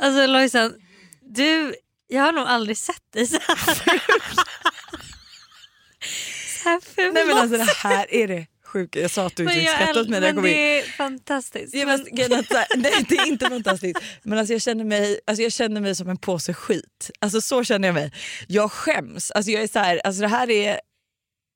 Alltså Lojsan, du, jag har nog aldrig sett dig så här. så här ful. Nej men alltså det här är det sjuka. Jag sa att du inte Men fick jag skratta åt mig när jag men kom in. det är fantastiskt. Ja, Men- men, nej, det är inte fantastiskt. Men alltså jag, känner mig, alltså jag känner mig som en påse skit. Alltså så känner jag mig. Jag skäms. Alltså jag är så här, alltså det här är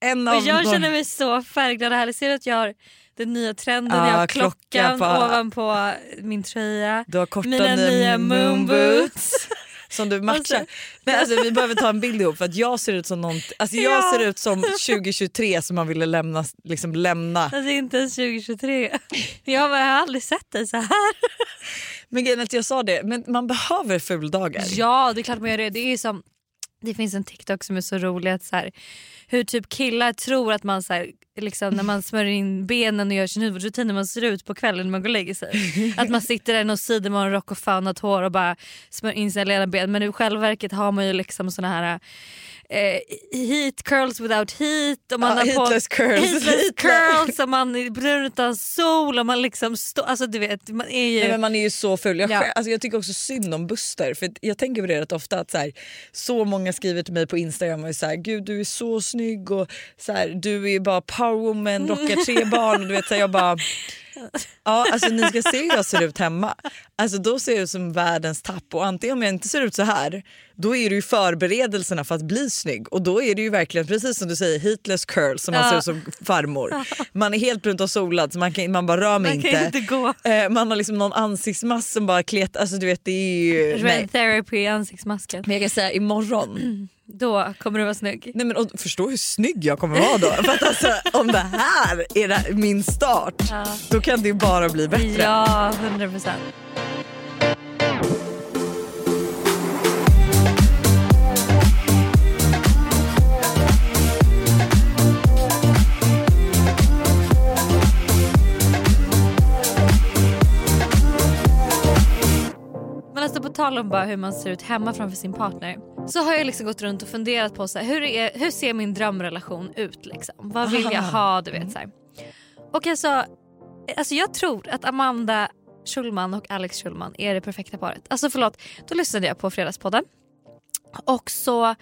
en av... Och jag känner mig så färgglad och härlig. Ser du att jag har den nya trenden, Ja, jag har klocka klockan på- ovanpå min tröja. Du har korta Mina nya moonboots. Som du matchar. Och så- Nej, alltså, vi behöver ta en bild ihop för att jag ser ut som någon, alltså, jag Ja. ser ut som 2023 som man ville lämna. Liksom lämna. Alltså inte ens 2023. Jag har aldrig sett dig så här. Men grejen jag sa det, men man behöver fuldagar. Ja det är klart man gör det. Det, är som, det finns en TikTok som är så rolig att så här, hur typ killar tror att man så här, liksom, när man smörjer in benen och gör sin huvudrutin när man ser ut på kvällen när man går och lägger sig. Att man sitter där i någon sidenmorgonrock och fönat hår och bara smörjer in sina lena ben men i själva verket har man ju liksom såna här eh, heat curls without heat och man Ja, har på heatless curls. heatless curls och man är brun utan sol och man liksom står, alltså du vet man är ju Nej, men man är ju så full. Jag, Ja. själv- alltså, jag tycker också synd om Buster. För jag tänker på det rätt ofta att så, här, så många skriver till mig på Instagram och här, gud du är så snygg och så här, du är bara powerwoman, rockar tre barn. Och du vet, så här, jag bara, ja, alltså, ni ska se hur jag ser ut hemma. Alltså, då ser jag ut som världens tapp och antingen om jag inte ser ut så här då är det ju förberedelserna för att bli snygg och då är det ju verkligen precis som du säger heatless curls som man Ja. ser ut som farmor. Man är helt brunt och solad så man, kan, man bara rör mig man kan inte. inte gå. Eh, man har liksom någon ansiktsmask som bara kletar, alltså du vet det är ju... Nej. Red therapy i ansiktsmasken. Men jag kan säga imorgon, Då kommer du vara snygg. nej men och, förstå hur snygg jag kommer vara då. För att alltså, om det här är det, min start Ja. då kan det ju bara bli bättre. Ja, 100 procent. Men alltså på tal om bara hur man ser ut hemma framför sin partner så har jag liksom gått runt och funderat på så här, hur, är, hur ser min drömrelation ut liksom? Vad vill jag ha? Du vet så här. Och alltså, alltså jag tror att Amanda Schulman och Alex Schulman är det perfekta paret. Alltså förlåt, då lyssnade jag på Fredagspodden och så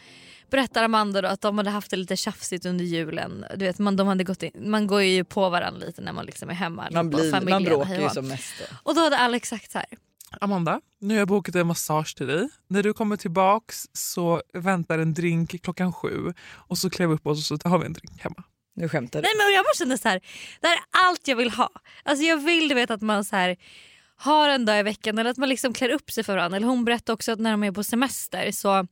berättar Amanda att de hade haft det lite tjafsigt under julen. Du vet, man, de hade gått in, man går ju på varandra lite när man liksom är hemma. Man, blir, man bråkar ju som mest. Och då hade Alex sagt så här. Amanda, nu har jag bokat en massage till dig. När du kommer tillbaks så väntar en drink klockan sju och så klär vi upp oss och så har vi en drink hemma. Nu skämtar du. Nej men jag bara kände så här, det här är allt jag vill ha. Alltså jag vill du vet att man så här har en dag i veckan eller att man liksom klär upp sig för varandra. Eller hon berättade också att när de är på semester så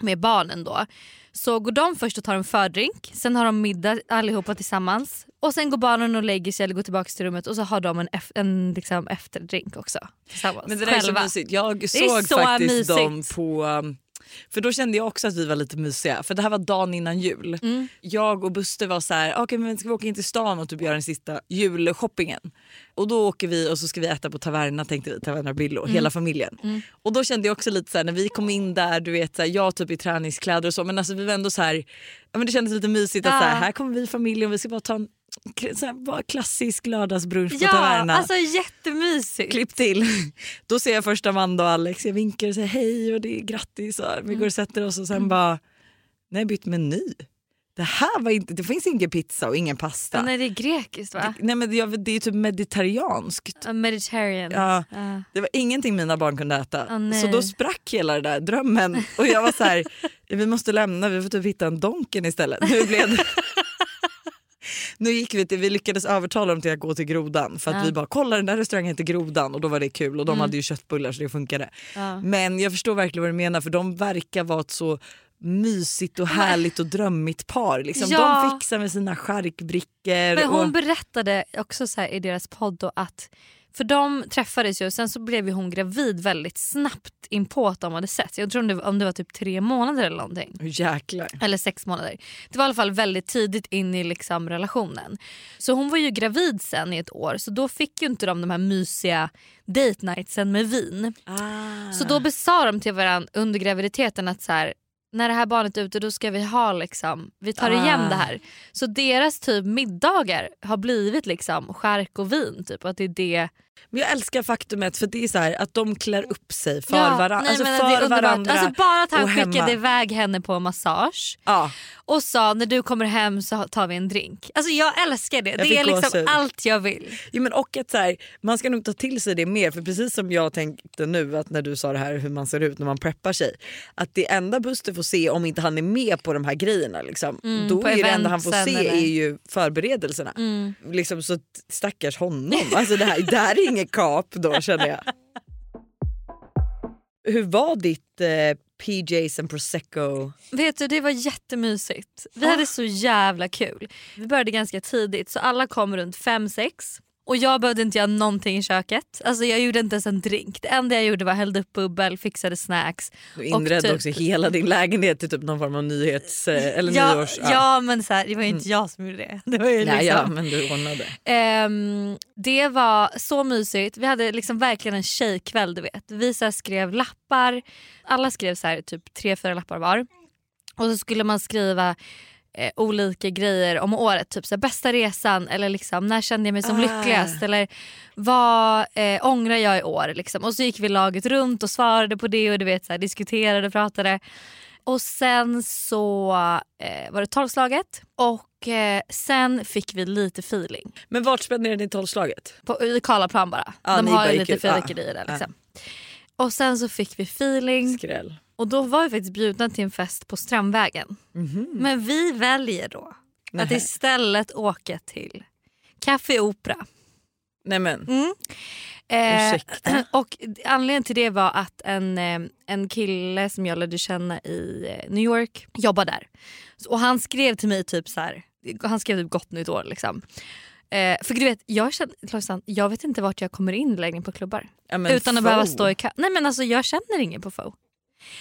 med barnen då så går de först och tar en fördrink, sen har de middag allihopa tillsammans och sen går barnen och lägger sig eller går tillbaka till rummet och så har de en, en liksom efterdrink också tillsammans. Men det där är så mysigt. Jag såg så faktiskt mysigt. dem på... För då kände jag också att vi var lite mysiga. För det här var dagen innan jul. Mm. Jag och Buster var så här, okej men ska vi åka in till stan och typ göra den sista julshoppingen? Och då åker vi och så ska vi äta på Taverna tänkte vi, Taverna Billo, Mm. hela familjen. Och då kände jag också lite så här, när vi kom in där, du vet så här, jag typ i träningskläder och så men alltså vi var ändå så här, ja, men det kändes lite mysigt att Ja. så här, här kommer vi familjen vi ska bara ta en här, klassisk lördagsbrunch på Ja, Taverna. alltså jättemysigt. Klipp till. Då ser jag först Amanda och Alex. Jag vinkar och säger hej och det är grattis. Och vi går och sätter oss och sen bara, nej jag bytt meny. Det här var inte, det finns ingen pizza och ingen pasta. Nej det är grekiskt va? Nej men det, det är typ mediterranskt. A Mediterranean. Ja. Ja. Det var ingenting mina barn kunde äta. Nej. så då sprack hela det där drömmen. Och jag var så här, vi måste lämna, vi får typ hitta en Donken istället. Nu blev det... Nu gick vi till, vi lyckades övertala dem till att gå till Grodan för att Ja. Mm. vi bara kolla den där restaurangen heter Grodan och då var det kul och de hade ju köttbullar så det funkade. Ja. Men jag förstår verkligen vad du menar för de verkar vara ett så mysigt och härligt och drömmigt par. Liksom. Ja. De fixar med sina charkbrickor. Men hon och... berättade också så i deras podd att för de träffades ju och sen så blev ju hon gravid väldigt snabbt in på att de hade sett. Jag tror om det, om det var typ tre månader eller någonting. Jäklar. Eller sex månader. Det var i alla fall väldigt tidigt in i liksom relationen. Så hon var ju gravid sen i ett år så då fick ju inte de de här mysiga date nightsen med vin. Ah. Så då sa de till varandra under graviditeten att så här, när det här barnet är ute då ska vi ha liksom, vi tar igen Ah. det här. Så deras typ middagar har blivit liksom skärk och vin typ och att det är det Men jag älskar faktumet för det är så här att de klär upp sig för, Ja, varan- nej, alltså för det varandra. Alltså bara att han hemma. skickade iväg henne på massage Ja. och sa när du kommer hem så tar vi en drink. Alltså jag älskar det. det fick är liksom gåshud. allt jag vill. Ja, men och att så här, man ska nog ta till sig det mer för precis som jag tänkte nu att när du sa det här hur man ser ut när man preppar sig. Att det enda Buster får se om inte han är med på de här grejerna liksom, Mm, då är det enda han får se eller- är ju förberedelserna. Mm. Liksom, så stackars honom. Alltså det här, det här är inget kap då känner jag. Hur var ditt eh, PJs and prosecco? Vet du det var jättemysigt. Vi Ah. hade så jävla kul. Vi började ganska tidigt så alla kom runt 5-6 och jag behövde inte göra någonting i köket. Alltså jag gjorde inte ens en drink. Det enda jag gjorde var hällde upp bubbel, fixade snacks. Du inredde typ- också hela din lägenhet till typ någon form av nyhets eh, eller Ja, nyårs... ja men så här, det var ju inte jag som gjorde det. det var ju liksom, Nej, ja, men du ordnade. Ehm, det var så mysigt. Vi hade liksom verkligen en tjejkväll. Du vet. Vi så skrev lappar. Alla skrev så här, typ tre, fyra lappar var. Och så skulle man skriva eh, olika grejer om året. Typ så här, bästa resan eller liksom, när kände jag mig som Ah. lyckligast. Eller vad eh, ångrar jag i år. Liksom. Och så gick vi laget runt och svarade på det och du vet, så här, diskuterade och pratade. Och sen så eh, var det tolvslaget och eh, sen fick vi lite feeling. Men vart spenderade ni tolvslaget? På, I Karlaplan bara. Ja, De har ju lite. Ja, fyrverkerier där ja. liksom. Och sen så fick vi feeling Skräll. och då var vi faktiskt bjudna till en fest på Strandvägen. Mhm. Men vi väljer då att Nähä. istället åka till Café Opera. Nej men, Mm. Eh, och anledningen till det var att en, eh, en kille som jag lärde känna i eh, New York jobbar där. Och han skrev till mig typ så här, han skrev typ gott nytt år liksom. Eh, för du vet, jag, känner, Lojsan, jag vet inte vart jag kommer in längre på klubbar. ja, utan att behöva fo. stå i kö. Nej men alltså jag känner ingen på FO.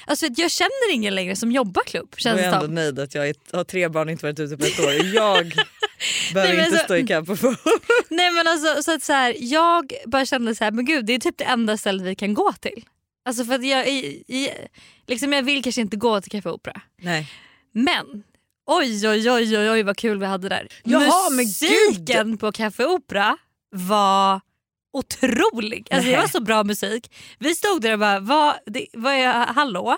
Alltså jag känner ingen längre som jobbar klubb. Är Känns jag det ändå nöjd att jag är- har tre barn och inte varit ute på ett år. Jag behöver inte så- stå i kö på få. Nej men alltså så att så här, jag bara kände så här, men gud det är typ det enda stället vi kan gå till. Alltså för jag, i, i, liksom jag vill kanske inte gå till Café Opera. Nej. Men oj oj oj oj, oj vad kul vi hade där. Jaha, Musiken på Café Opera var otrolig. Alltså det var så bra musik. Vi stod där och bara, vad, det, vad är, hallå?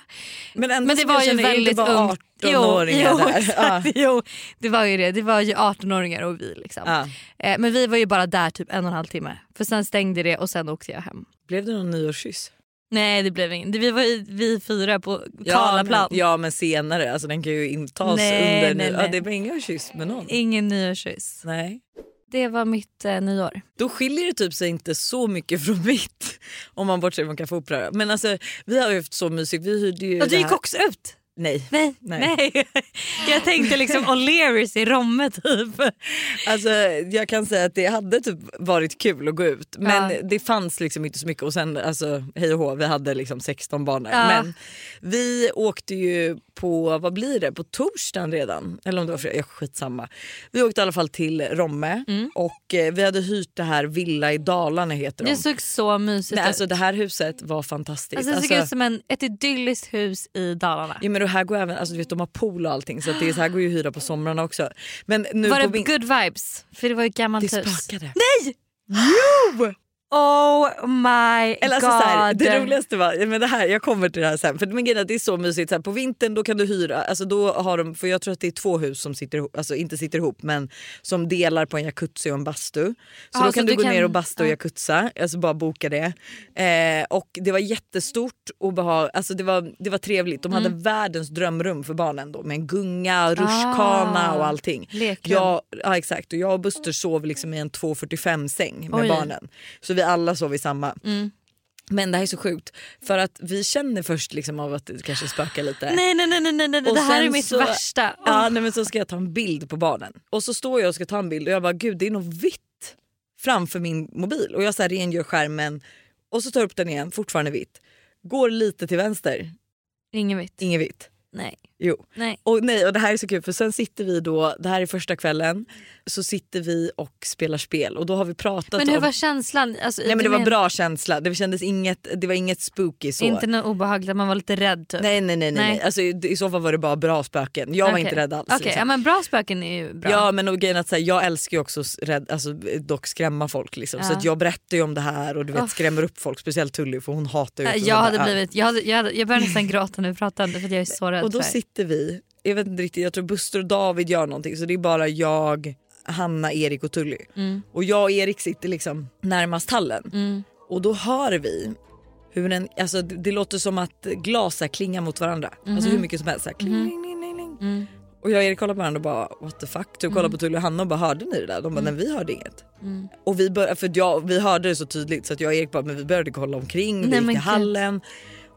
Men, Men det var ju väldigt ungt. 18-åringar jo, där. Ja. Exakt, jo, det var ju det. Det var ju 18-åringar och vi. Liksom. Ja. Eh, men vi var ju bara där typ en och en halv timme. För sen stängde det och sen åkte jag hem. Blev det någon nyårskyss? Nej det blev ingen. Vi var vi fyra på Ja Karlaplan. men, ja men senare, alltså den kan ju intas Nej, under... nej, Ja, nej. det blir ingen kyss med någon. Ingen nyårskyss. Nej. Det var mitt eh, nyår. Då skiljer det typ sig inte så mycket från mitt om man bortser från Café Opera. Men alltså vi har ju haft så mysigt. Vi hyrde ju Och du gick också ut? Nej. Nej. Nej. Nej. Jag tänkte liksom O'Learys i Romme typ. Alltså, jag kan säga att det hade typ varit kul att gå ut men Ja. det fanns liksom inte så mycket och sen alltså hej och hå, vi hade liksom 16 barn där. Ja. Men vi åkte ju på, vad blir det, på torsdagen redan? Eller om det var fredag, ja, skitsamma. Vi åkte i alla fall till Romme Mm. och eh, vi hade hyrt det här Villa i Dalarna heter de. Det såg så mysigt Nej, ut. alltså, det här huset var fantastiskt. Alltså, det såg Alltså, ut som en, ett idylliskt hus i Dalarna. Ja, men och här går även, alltså, du vet, de har pool och allting så det är, så här går ju att hyra på somrarna också. Men nu var det good vibes? För det var ju ett gammalt det hus. spökade. Nej! Jo! Oh my Eller alltså, god. så här, det roligaste var, men det här, jag kommer till det här sen, för men att det är så mysigt. Så här, på vintern då kan du hyra, alltså då har de, för jag tror att det är två hus som sitter ihop, alltså inte sitter ihop men som delar på en jacuzzi och en bastu. Så Ja, då så kan du du gå kan- ner och basta och ja. jacuzza, alltså bara boka det. Eh, och det var jättestort och behag, alltså det var, det var trevligt. De hade världens drömrum för barnen då med en gunga, rutschkana Ah, och allting. lekrum. Jag, ja exakt och jag och Buster sov liksom i en 2,45 säng med Oj. barnen. Så vi alla sov i samma. Mm. Men det här är så sjukt för att vi känner först liksom av att det kanske spökar lite. Nej nej nej nej, nej. Och det här är mitt så- värsta. Oh. Ja, nej, men så ska jag ta en bild på barnen och så står jag och ska ta en bild och jag bara gud det är något vitt framför min mobil och jag så här rengör skärmen och så tar jag upp den igen, fortfarande vitt. Går lite till vänster, Inget vitt. inget vitt. Nej. Jo. Nej. Och nej och det här är så kul för sen sitter vi då, det här är första kvällen, så sitter vi och spelar spel och då har vi pratat Men hur om... var känslan? Alltså, Nej men det var men- bra känsla, det kändes inget, det var inget spooky så. Inte något obehagligt man var lite rädd typ? Nej nej nej, nej. Nej. Alltså, i så fall var det bara bra spöken. Jag var Okej. inte rädd alls. Okej, liksom. ja, men bra spöken är ju bra. Ja men och grejen att så här, jag älskar ju också rädd, alltså, dock skrämma folk liksom. så Ja. att jag berättar ju om det här och du vet, skrämmer upp folk, speciellt Tully för hon hatar ju jag, hade blivit, jag, hade, jag, hade, jag började nästan gråta när vi pratade för jag är så rädd Och då för sitter vi, jag vet inte riktigt, jag tror Buster och David gör någonting så det är bara jag, Hanna, Erik och Tully. Mm. Och jag och Erik sitter liksom närmast hallen Mm. och då hör vi hur en, alltså det, det låter som att glas klingar mot varandra. Alltså hur mycket som helst. Så här, kling, kling, kling, kling, kling. Mm. Och jag och Erik kollar på varandra och bara what the fuck. Typ kollar på Tully och Hanna och bara hörde ni det där? De bara nej vi hörde inget. Mm. Och vi, bör, för jag, vi hörde det så tydligt så att jag och Erik bara men vi började kolla omkring, vi gick till hallen.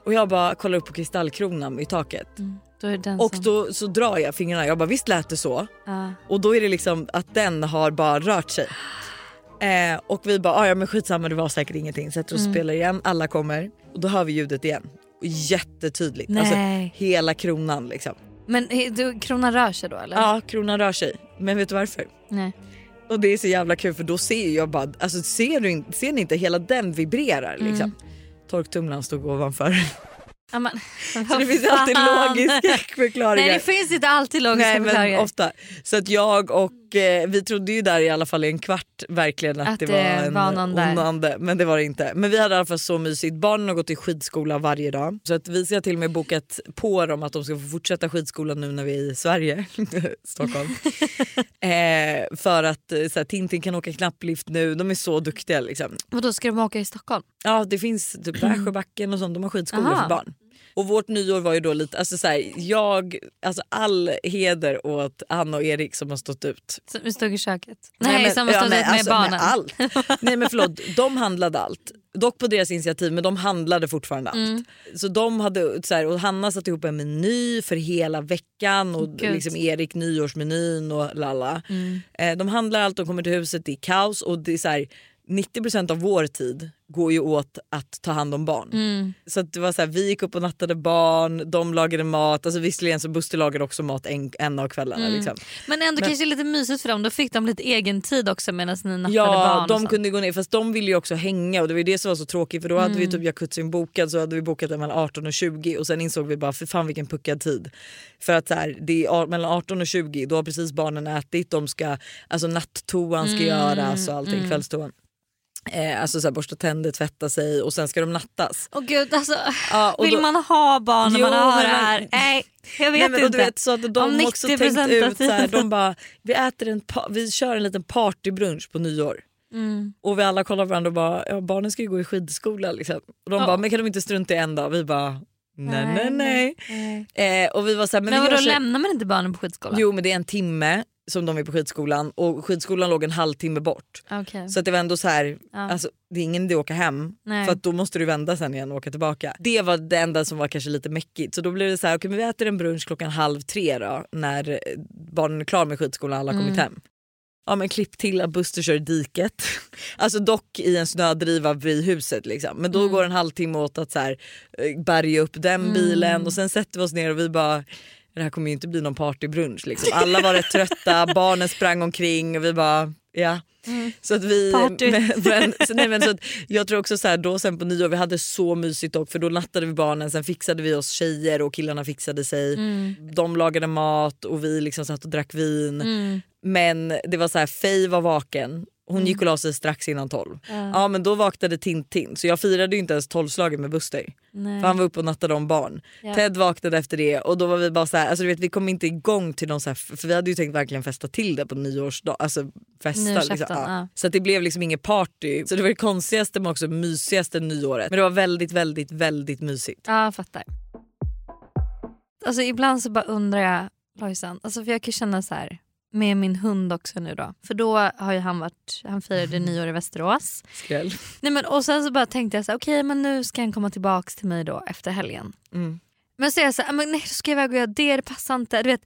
Och jag bara kollar upp på kristallkronan i taket. Mm. Då Och då så drar jag fingrarna, jag bara visst lät det så? Ja. Och då är det liksom att den har bara rört sig. Eh, och vi bara, "Ah, ja men skitsamma det var säkert ingenting. Sätter och Mm. spelar igen, alla kommer och då hör vi ljudet igen. Och jättetydligt, alltså Nej. hela kronan liksom. Men du, kronan rör sig då eller? Ja kronan rör sig, men vet du varför? Nej. Och det är så jävla kul för då ser jag bara, alltså ser, du, ser ni inte hela den vibrerar liksom. Mm. Torktumlaren stod ovanför. Ja, men, Så det finns alltid logiska förklaringar. Nej det finns inte alltid logiska Nej förklaringar. ofta. Så att jag och eh, vi trodde ju där i alla fall i en kvart verkligen att, Att det var en var någon där. ond ande. Men det var det inte. Men vi hade i alla fall så mysigt. Barnen har gått i skidskola varje dag. Så att vi ska till och med bokat på dem att de ska få fortsätta skidskolan nu när vi är i Sverige, Stockholm. eh, för att eh, så här, Tintin kan åka knapplift nu. De är så duktiga liksom. Och då ska de åka i Stockholm? Ja det finns typ Värsjöbacken och sånt, de har skidskolor Aha. för barn. Och vårt nyår var ju då lite, alltså så här, jag, alltså all heder åt Anna och Erik som har stått ut. Som stod i köket? Nej, men- som har ja, stått nej, ut med alltså, barnen? allt. Nej men förlåt, de handlade allt. Dock på deras initiativ men de handlade fortfarande allt. Mm. Så de hade, så här, och Hanna satte ihop en meny för hela veckan och liksom Erik nyårsmenyn och lalla. Mm. Eh, de handlar allt, de kommer till huset, det är kaos och det är så här, 90% av vår tid går ju åt att ta hand om barn. Mm. Så det var så här, vi gick upp och nattade barn, de lagade mat, alltså visserligen så Buster lagade också mat en, en av kvällarna. Mm. Liksom. Men ändå Men- kanske lite mysigt för dem, då fick de lite egen tid också medan ni nattade Ja barn. och de kunde gå ner fast de ville ju också hänga och det var ju det som var så tråkigt för då hade vi Mm. typ jacuzzin bokad så hade vi bokat den mellan 18 och 20 och sen insåg vi bara för fan vilken puckad tid. För att så här, det är mellan 18 och 20 då har precis barnen ätit, de ska, alltså nattoan ska Mm, göras och allting, mm. kvällstoan. Eh, alltså så här, borsta tänder, tvätta sig och sen ska de nattas. Åh gud alltså, Ja, vill då- man ha barn när man har det här? Nej jag vet Nej, men, inte. du vet, så att de Om också 90% tänkt ut så här, tiden. de bara vi, äter en vi kör en liten partybrunch på nyår. Mm. Och vi alla kollar på varandra och bara ja, barnen ska ju gå i skidskola. Liksom. Och de Ja. bara men kan de inte strunta i en dag? Vi bara nej nej nej. nej. Eh, och vi var så här, men, Men, vi vadå så... lämnar man inte barnen på skidskolan? Jo men det är en timme som de är på skidskolan och skidskolan låg en halvtimme bort. Okej. Så att det var ändå så här, Ja. alltså, det är ingen idé att åka hem Nej. för att då måste du vända sen igen och åka tillbaka. Det var det enda som var kanske lite mäckigt så då blev det så här, okej men vi äter en brunch klockan halv tre då när eh, barnen är klar med skidskolan och alla har kommit Mm. hem. Ja men klipp till att Buster kör diket. Alltså dock i en snödriva vid huset liksom. Men då Mm. går en halvtimme åt att så här, eh, bärga upp den Mm. bilen och sen sätter vi oss ner och vi bara det här kommer ju inte bli någon partybrunch liksom. Alla var rätt trötta, barnen sprang omkring och vi bara ja. Mm. Så att vi, Party. men, men, så, nej, men så att jag tror också så här, då sen på nyår vi hade så mysigt dock för då nattade vi barnen sen fixade vi oss tjejer och killarna fixade sig. Mm. De lagade mat och vi liksom satt och drack vin. Mm. Men det var så här, Faye var vaken. Hon gick och la sig strax innan tolv. Ja. Ja men då vaknade Tintin så jag firade ju inte ens tolvslaget med Buster. Nej. För han var uppe och nattade om barn. Ja. Ted vaknade efter det och då var vi bara så här, alltså du vet vi kom inte igång till någon så här, för vi hade ju tänkt verkligen festa till det på nyårsdag. Alltså festa liksom. ja. Så det blev liksom inget party. Så det var det konstigaste men också mysigaste nyåret. Men det var väldigt väldigt väldigt mysigt. Ja, jag fattar. Alltså ibland så bara undrar jag Lojsan, alltså för jag kan känna så här med min hund också nu då. För då har ju han varit, han firade nyår i Västerås. Skräll. Nej men och sen så bara tänkte jag så okej men nu ska han komma tillbaks till mig då efter helgen. Mm. Men så är jag så här, men nej då ska jag iväg och göra det, det passar inte. Du vet,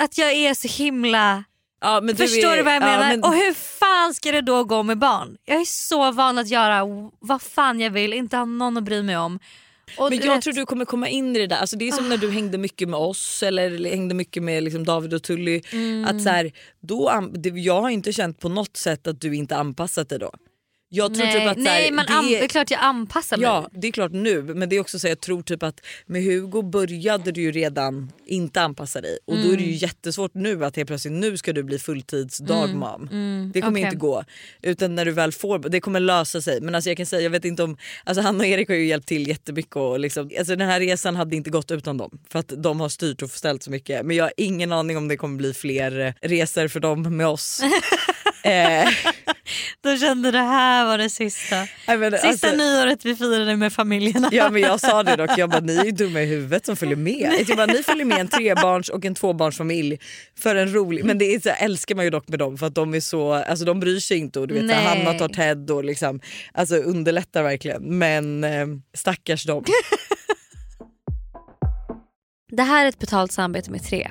att jag är så himla Ja, men Förstår är, du vad jag ja, menar? men- Och hur fan ska det då gå med barn? Jag är så van att göra vad fan jag vill, inte ha någon att bry mig om. Och Men jag vet- tror du kommer komma in i det där. Alltså det är som när du hängde mycket med oss eller hängde mycket med liksom David och Tully. Mm. Att så här, då, jag har inte känt på något sätt att du inte anpassat dig då. Jag tror nej, typ att nej men an- det är klart jag anpassar mig. Ja det är klart nu men det är också så jag tror typ att med Hugo började du ju redan inte anpassa dig och då är det ju Mm. jättesvårt nu att helt plötsligt nu ska du bli fulltidsdagmam. Det kommer Mm. okej. inte gå. Utan när du väl får, det kommer lösa sig. Men alltså jag kan säga, jag vet inte om, alltså Hanna och Erik har ju hjälpt till jättemycket och liksom, alltså den här resan hade inte gått utan dem. För att de har styrt och ställt så mycket. Men jag har ingen aning om det kommer bli fler resor för dem med oss. eh, Då kände det här var det sista. nej, men Sista alltså- nyåret vi firade med familjerna. Ja men jag sa det dock, jag bara ni är ju dumma i huvudet som följer med. Jag bara, ni följer med en trebarns och en tvåbarnsfamilj för en rolig, men det är så, älskar man ju dock med dem för att de är så, alltså de bryr sig inte och du vet så. Hanna tar Ted och liksom, alltså underlättar verkligen. Men eh, stackars dem. Det här är ett betalt samarbete med tre.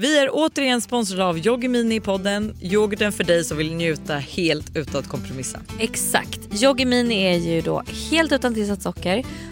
Vi är återigen sponsrade av Yoggi Mini i podden. Yoghurten för dig som vill njuta helt utan att kompromissa. Exakt. Yoggi Mini är ju då helt utan tillsatt socker,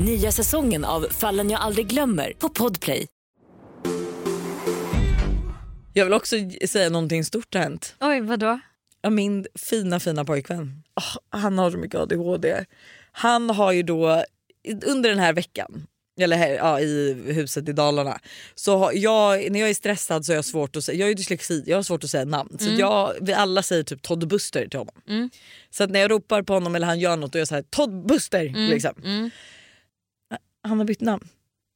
Nya säsongen av Fallen jag aldrig glömmer på Podplay. Jag vill också säga någonting stort har hänt. Oj vadå? Ja, min fina fina pojkvän. Åh, han har så mycket ADHD. Han har ju då under den här veckan eller här, ja, i huset i Dalarna. Så jag, när jag är stressad så har jag svårt att säga, jag ju dyslexi, jag har svårt att säga namn. Så jag, vi alla säger typ Todd Buster till honom. Så att när jag ropar på honom eller han gör något då är jag såhär Todd Buster. Liksom. Han har bytt namn.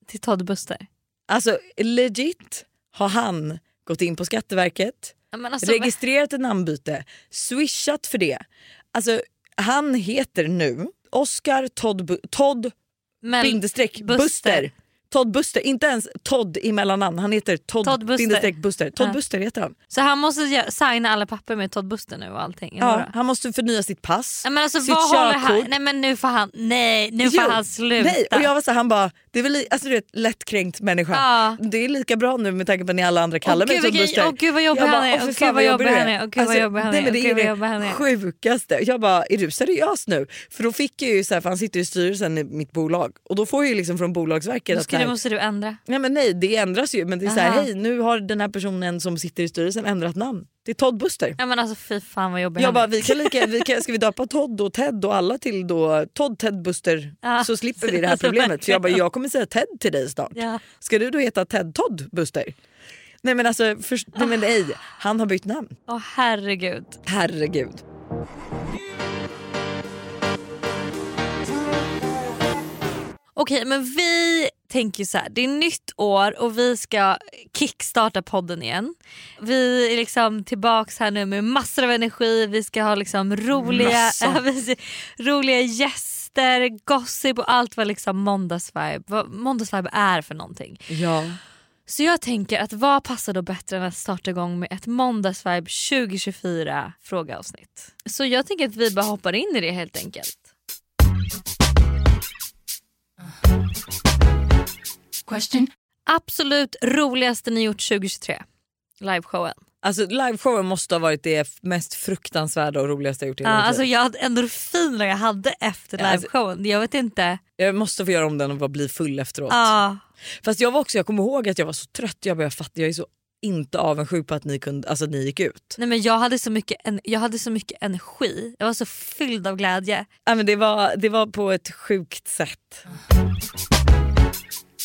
Till Todd Buster. Alltså legit har han gått in på Skatteverket, Ja, alltså, registrerat ett namnbyte, swishat för det. Alltså han heter nu Oscar Todd, Bu- Todd bindestreck Buster. Buster. Todd Buster, inte ens Todd i mellannamn. Han heter Todd, Todd Buster. Buster. Todd Ja. Buster heter han. Så han måste signa alla papper med Todd Buster nu och allting? Ja, han måste förnya sitt pass, Ja, men alltså, sitt håller han? körkort. Nej men nu får han, nej, nu får Jo, han sluta. Nej, och jag var så han bara Det är väl alltså, du vet, lättkränkt människa. Ja. Det är lika bra nu med tanke på att ni alla andra kallar Åh, mig gud, Buster. åh, gud, vad jobbig han är. åh, gud, vad jobbig han är. Nej, men Det är det sjukaste. Jag bara, är du seriös nu? För då fick jag ju så här, för han sitter i styrelsen i mitt bolag och då får jag ju liksom från Bolagsverket Då att här, måste du ändra. Nej men nej det ändras ju men det är så här, hej nu har den här personen som sitter i styrelsen ändrat namn. Det är Todd Buster. Ja, men alltså, fy fan vad jobbig Jag bara, vi kan lika, vi kan, ska vi döpa Todd och Ted och alla till då Todd, Ted, Buster Ja, så slipper vi det här problemet. Så jag bara, jag kommer säga Ted till dig snart. Ja. Ska du då heta Ted Todd Buster? Nej men alltså, först, nej, men nej, han har bytt namn. Åh herregud. Herregud. Okej men vi tänker så här, det är nytt år och vi ska kickstarta podden igen. Vi är liksom tillbaks här nu med massor av energi, vi ska ha liksom roliga, roliga gäster, gossip och allt vad liksom måndagsvibe, vad måndagsvibe är för någonting. Ja. Så jag tänker att vad passar då bättre än att starta igång med ett måndagsvibe 2024 frågeavsnitt. Så jag tänker att vi bara hoppar in i det helt enkelt. Question. Absolut roligaste ni gjort 2023? Liveshowen. Alltså liveshowen måste ha varit det mest fruktansvärda och roligaste jag gjort i Ja, hela mitt alltså jag hade endorfiner jag hade efter Ja, alltså- liveshowen. Jag vet inte. Jag måste få göra om den och bara bli full efteråt. Ja. Fast jag var också, jag kommer ihåg att jag var så trött. Jag bara, jag fattar, jag är så inte avundsjuk på att ni, kunde, alltså, ni gick ut. Nej, men jag, hade så mycket, en, jag hade så mycket energi. Jag var så fylld av glädje. Ja, men det, var, det var på ett sjukt sätt.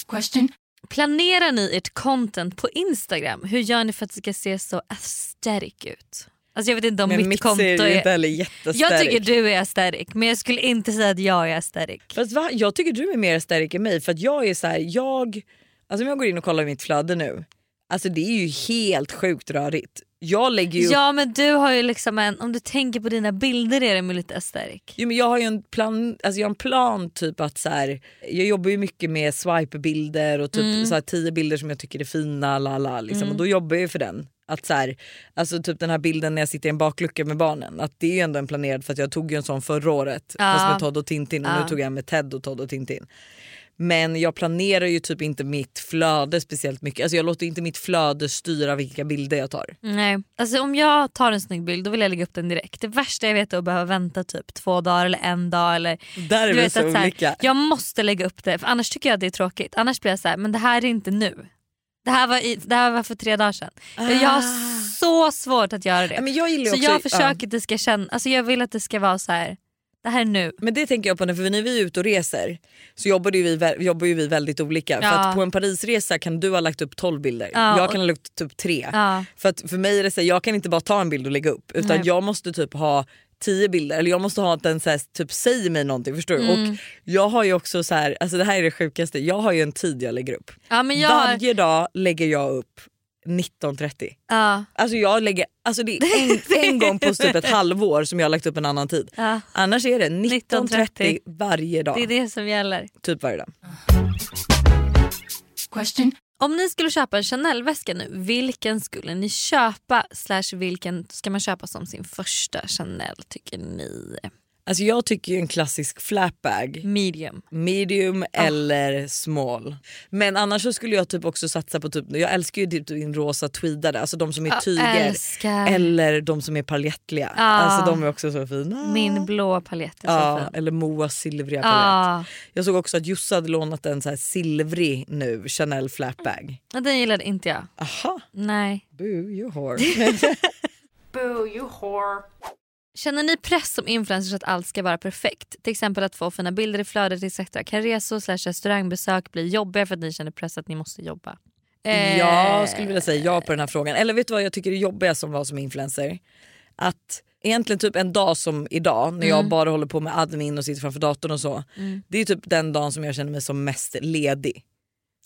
Question. Planerar ni ert content på Instagram? Hur gör ni för att det ska se så aesthetic ut? Alltså jag vet inte om Men mitt, mitt konto ser ju är... inte heller. Jag tycker du är aesthetic men jag skulle inte säga att jag är aesthetic. Fast va? Jag tycker du är mer stark än mig för att jag är så här, jag, alltså om jag går in och kollar mitt flöde nu, alltså det är ju helt sjukt rörigt. Jag lägger ju Ja men du har ju liksom en, om du tänker på dina bilder är de ju lite aesthetic. jo, men jag har ju en plan, alltså jag har en plan typ att så här, jag jobbar ju mycket med swipe-bilder och typ Mm. så här, tio bilder som jag tycker är fina lala, liksom, och då jobbar jag ju för den. Att så här, alltså typ den här bilden när jag sitter i en baklucka med barnen, att det är ju ändå en planerad för att jag tog ju en sån förra året Ja. fast med Todd och Tintin och Ja. nu tog jag en med Ted och Todd och Tintin. Men jag planerar ju typ inte mitt flöde speciellt mycket. Alltså jag låter inte mitt flöde styra vilka bilder jag tar. Nej. Alltså om jag tar en snygg bild då vill jag lägga upp den direkt. Det värsta jag vet är att behöva vänta typ två dagar eller en dag. Eller, Där är du vet så att så här, jag måste lägga upp det för annars tycker jag att det är tråkigt. Annars blir jag så här, men det här är inte nu. Det här var, i, det här var för tre dagar sedan. Jag har så svårt att göra det. Ah. Men jag gillar Så också, jag försöker ja. att det ska känna, alltså jag vill att det ska vara så här. Det här är nu. Men det tänker jag på för när vi är ute och reser så jobbar ju vi, jobbar ju vi väldigt olika. För Ja. att på en Parisresa kan du ha lagt upp 12 bilder, Ja, jag kan ha lagt upp tre. Ja. För att för mig är det så här, jag kan inte bara ta en bild och lägga upp utan Nej. jag måste typ ha 10 bilder eller jag måste ha att den så här, typ säger mig någonting förstår du? Mm. Och jag har ju också så här, alltså det här är det sjukaste, jag har ju en tid jag lägger upp. Ja, jag, Varje dag lägger jag upp 19.30. ja, Alltså jag lägger, alltså det är en, en gång på typ ett halvår som jag har lagt upp en annan tid. ja, Annars är det 19.30 varje dag. det är det som gäller. Typ varje dag. Question. Om ni skulle köpa en Chanel-väska nu, vilken skulle ni köpa? Slash vilken ska man köpa som sin första Chanel tycker ni? Alltså jag tycker ju en klassisk flapbag, Medium. medium eller small. Men annars så skulle jag typ också satsa på typ, jag älskar ju typ din rosa tweedade, alltså de som är tyger. älskar Eller de som är paljettliga. Ja. Alltså de är också så fina. min blå palett. är så fin. eller Moas silvriga palett. Ja, Jag såg också att Jossa hade lånat en så här silvrig nu Chanel flapbag. Ja, den gillade inte jag. Aha, Nej. boo you whore. Boo, you whore. Känner ni press som influencers att allt ska vara perfekt? Till exempel att få fina bilder i flödet etc. Kan resor slash restaurangbesök bli jobbiga för att ni känner press att ni måste jobba? Eh, Jag skulle vilja säga ja på den här frågan. Eller vet du vad jag tycker är jobbigast som var som influencer? Att egentligen typ en dag som idag när jag bara håller på med admin och sitter framför datorn och så. Det är typ den dagen som jag känner mig som mest ledig.